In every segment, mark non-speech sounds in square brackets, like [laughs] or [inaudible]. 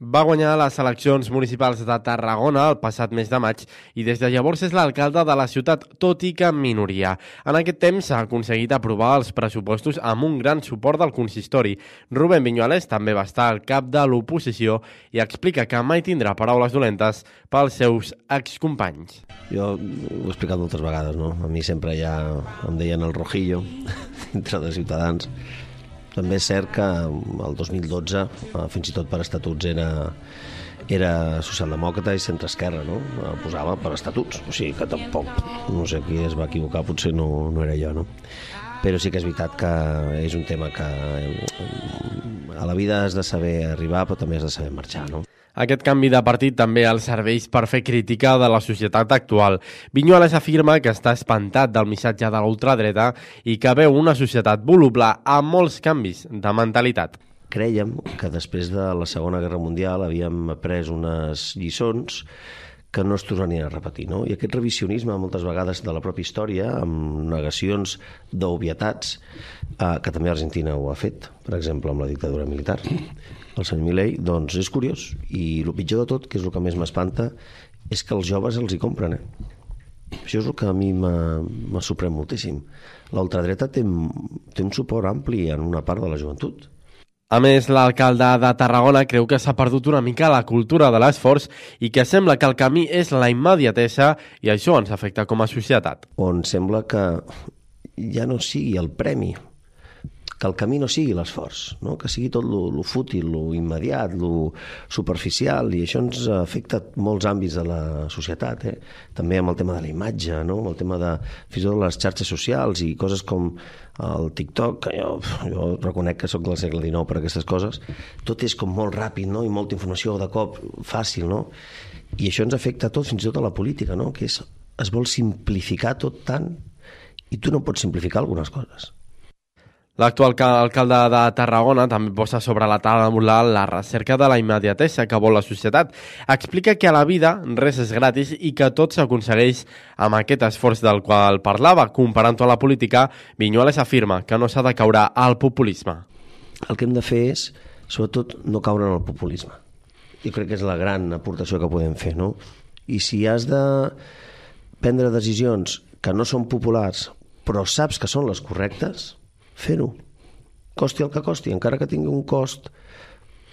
Va guanyar les eleccions municipals de Tarragona el passat mes de maig i des de llavors és l'alcalde de la ciutat, tot i que en minoria. En aquest temps s'ha aconseguit aprovar els pressupostos amb un gran suport del consistori. Rubén Viñuales també va estar al cap de l'oposició i explica que mai tindrà paraules dolentes pels seus excompanys. Jo ho he explicat moltes vegades, no? A mi sempre ja em deien el rojillo [laughs] entre de Ciutadans també és cert que el 2012, eh, fins i tot per estatuts, era, era socialdemòcrata i centre-esquerra, no? El posava per estatuts, o sigui que tampoc, no sé qui es va equivocar, potser no, no era jo, no? Però sí que és veritat que és un tema que eh, a la vida has de saber arribar, però també has de saber marxar, no? Aquest canvi de partit també els serveix per fer crítica de la societat actual. Vinyuales afirma que està espantat del missatge de l'ultradreta i que veu una societat voluble amb molts canvis de mentalitat. Creiem que després de la Segona Guerra Mundial havíem après unes lliçons que no es tornarien a repetir. No? I aquest revisionisme, moltes vegades, de la pròpia història, amb negacions d'obvietats, eh, que també Argentina ho ha fet, per exemple, amb la dictadura militar, el senyor Milei, doncs és curiós. I el pitjor de tot, que és el que més m'espanta, és que els joves els hi compren, eh? Això és el que a mi m'ha sorprès moltíssim. L'ultradreta té, té un suport ampli en una part de la joventut. A més, l'alcalde de Tarragona creu que s'ha perdut una mica la cultura de l'esforç i que sembla que el camí és la immediatesa i això ens afecta com a societat. On sembla que ja no sigui el premi, que el camí no sigui l'esforç, no? que sigui tot lo, lo fútil, lo immediat, lo superficial, i això ens afecta molts àmbits de la societat, eh? també amb el tema de la imatge, no? amb el tema de fins i tot les xarxes socials i coses com el TikTok, que jo, jo reconec que sóc del segle XIX per aquestes coses, tot és com molt ràpid no? i molta informació de cop, fàcil, no? I això ens afecta a tot, fins i tot a la política, no? que és, es vol simplificar tot tant i tu no pots simplificar algunes coses. L'actual alcalde de Tarragona també posa sobre la taula la recerca de la immediatesa que vol la societat. Explica que a la vida res és gratis i que tot s'aconsegueix amb aquest esforç del qual parlava. Comparant-ho a la política, Vinyuales afirma que no s'ha de caure al populisme. El que hem de fer és, sobretot, no caure en el populisme. Jo crec que és la gran aportació que podem fer, no? I si has de prendre decisions que no són populars, però saps que són les correctes, fer-ho. Costi el que costi, encara que tingui un cost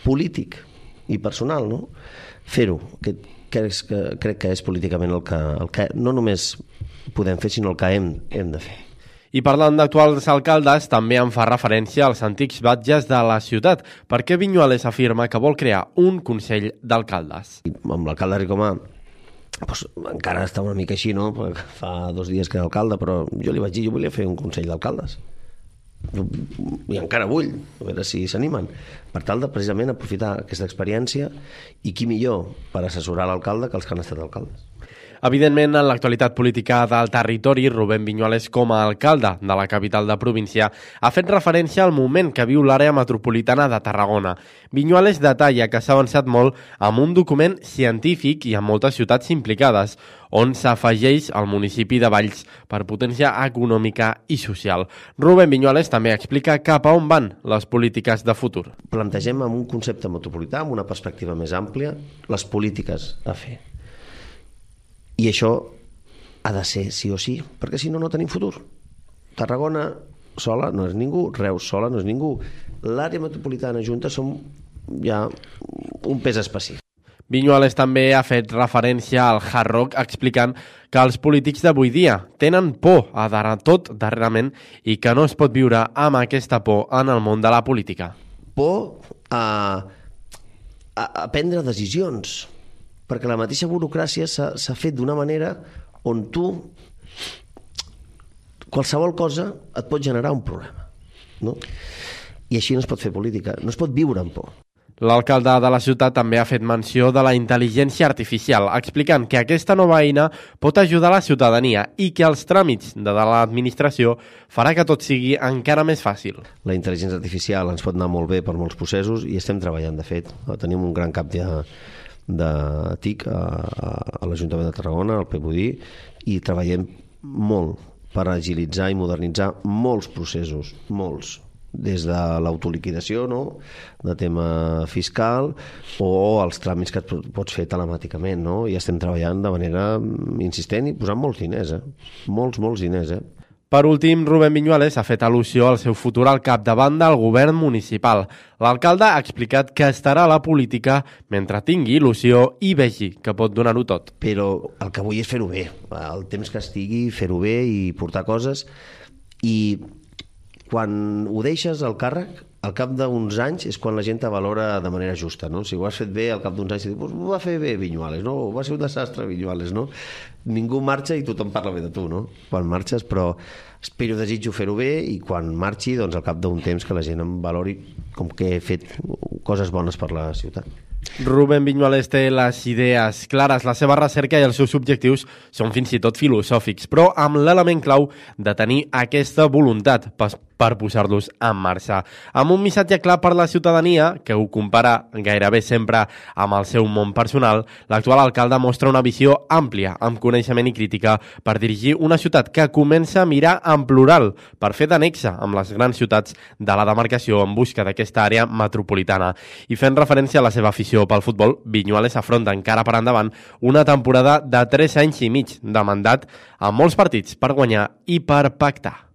polític i personal, no? Fer-ho, que, que, és, que crec que és políticament el que, el que no només podem fer, sinó el que hem, hem de fer. I parlant d'actuals alcaldes, també en fa referència als antics batges de la ciutat, perquè Vinyuales afirma que vol crear un Consell d'Alcaldes. Amb l'alcalde Ricomà pues, encara està una mica així, no? Fa dos dies que era alcalde, però jo li vaig dir, jo volia fer un Consell d'Alcaldes i encara vull, a veure si s'animen, per tal de precisament aprofitar aquesta experiència i qui millor per assessorar l'alcalde que els que han estat alcaldes. Evidentment, en l'actualitat política del territori, Rubén Viñuales, com a alcalde de la capital de província, ha fet referència al moment que viu l'àrea metropolitana de Tarragona. Viñuales detalla que s'ha avançat molt amb un document científic i amb moltes ciutats implicades, on s'afegeix el municipi de Valls per potència econòmica i social. Rubén Viñuales també explica cap a on van les polítiques de futur. Plantegem amb un concepte metropolità, amb una perspectiva més àmplia, les polítiques a fer i això ha de ser sí o sí, perquè si no, no tenim futur. Tarragona sola no és ningú, Reus sola no és ningú. L'àrea metropolitana junta som ja un pes específic. Vinyuales també ha fet referència al hard rock explicant que els polítics d'avui dia tenen por a dar tot darrerament i que no es pot viure amb aquesta por en el món de la política. Por a, a, a prendre decisions, perquè la mateixa burocràcia s'ha fet d'una manera on tu qualsevol cosa et pot generar un problema. No? I així no es pot fer política, no es pot viure amb por. L'alcalde de la ciutat també ha fet menció de la intel·ligència artificial, explicant que aquesta nova eina pot ajudar la ciutadania i que els tràmits de l'administració farà que tot sigui encara més fàcil. La intel·ligència artificial ens pot anar molt bé per molts processos i estem treballant, de fet. Tenim un gran cap de, de TIC a, a l'Ajuntament de Tarragona, al PBUDI, i treballem molt per agilitzar i modernitzar molts processos, molts, des de l'autoliquidació, no? de tema fiscal, o els tràmits que et pots fer telemàticament. No? I estem treballant de manera insistent i posant molts diners, eh? molts, molts diners. Eh? Per últim, Rubén Viñuales ha fet al·lusió al seu futur al capdavant del govern municipal. L'alcalde ha explicat que estarà a la política mentre tingui il·lusió i vegi que pot donar-ho tot. Però el que vull és fer-ho bé. El temps que estigui, fer-ho bé i portar coses. I quan ho deixes al càrrec, al cap d'uns anys és quan la gent valora de manera justa, no? Si ho has fet bé, al cap d'uns anys, dius, ho va fer bé Vinyuales, no? Ho va ser un desastre Vinyuales, no? Ningú marxa i tothom parla bé de tu, no? Quan marxes, però espero, desitjo fer-ho bé i quan marxi, doncs al cap d'un temps que la gent em valori com que he fet coses bones per la ciutat. Rubén Viñuales té les idees clares, la seva recerca i els seus objectius són fins i tot filosòfics, però amb l'element clau de tenir aquesta voluntat per posar-los en marxa. Amb un missatge clar per la ciutadania, que ho compara gairebé sempre amb el seu món personal, l'actual alcalde mostra una visió àmplia, amb coneixement i crítica, per dirigir una ciutat que comença a mirar en plural, per fer d'anexa amb les grans ciutats de la demarcació en busca d'aquesta àrea metropolitana. I fent referència a la seva afició pel futbol, Vinyuales afronta encara per endavant una temporada de 3 anys i mig de mandat amb molts partits per guanyar i per pactar.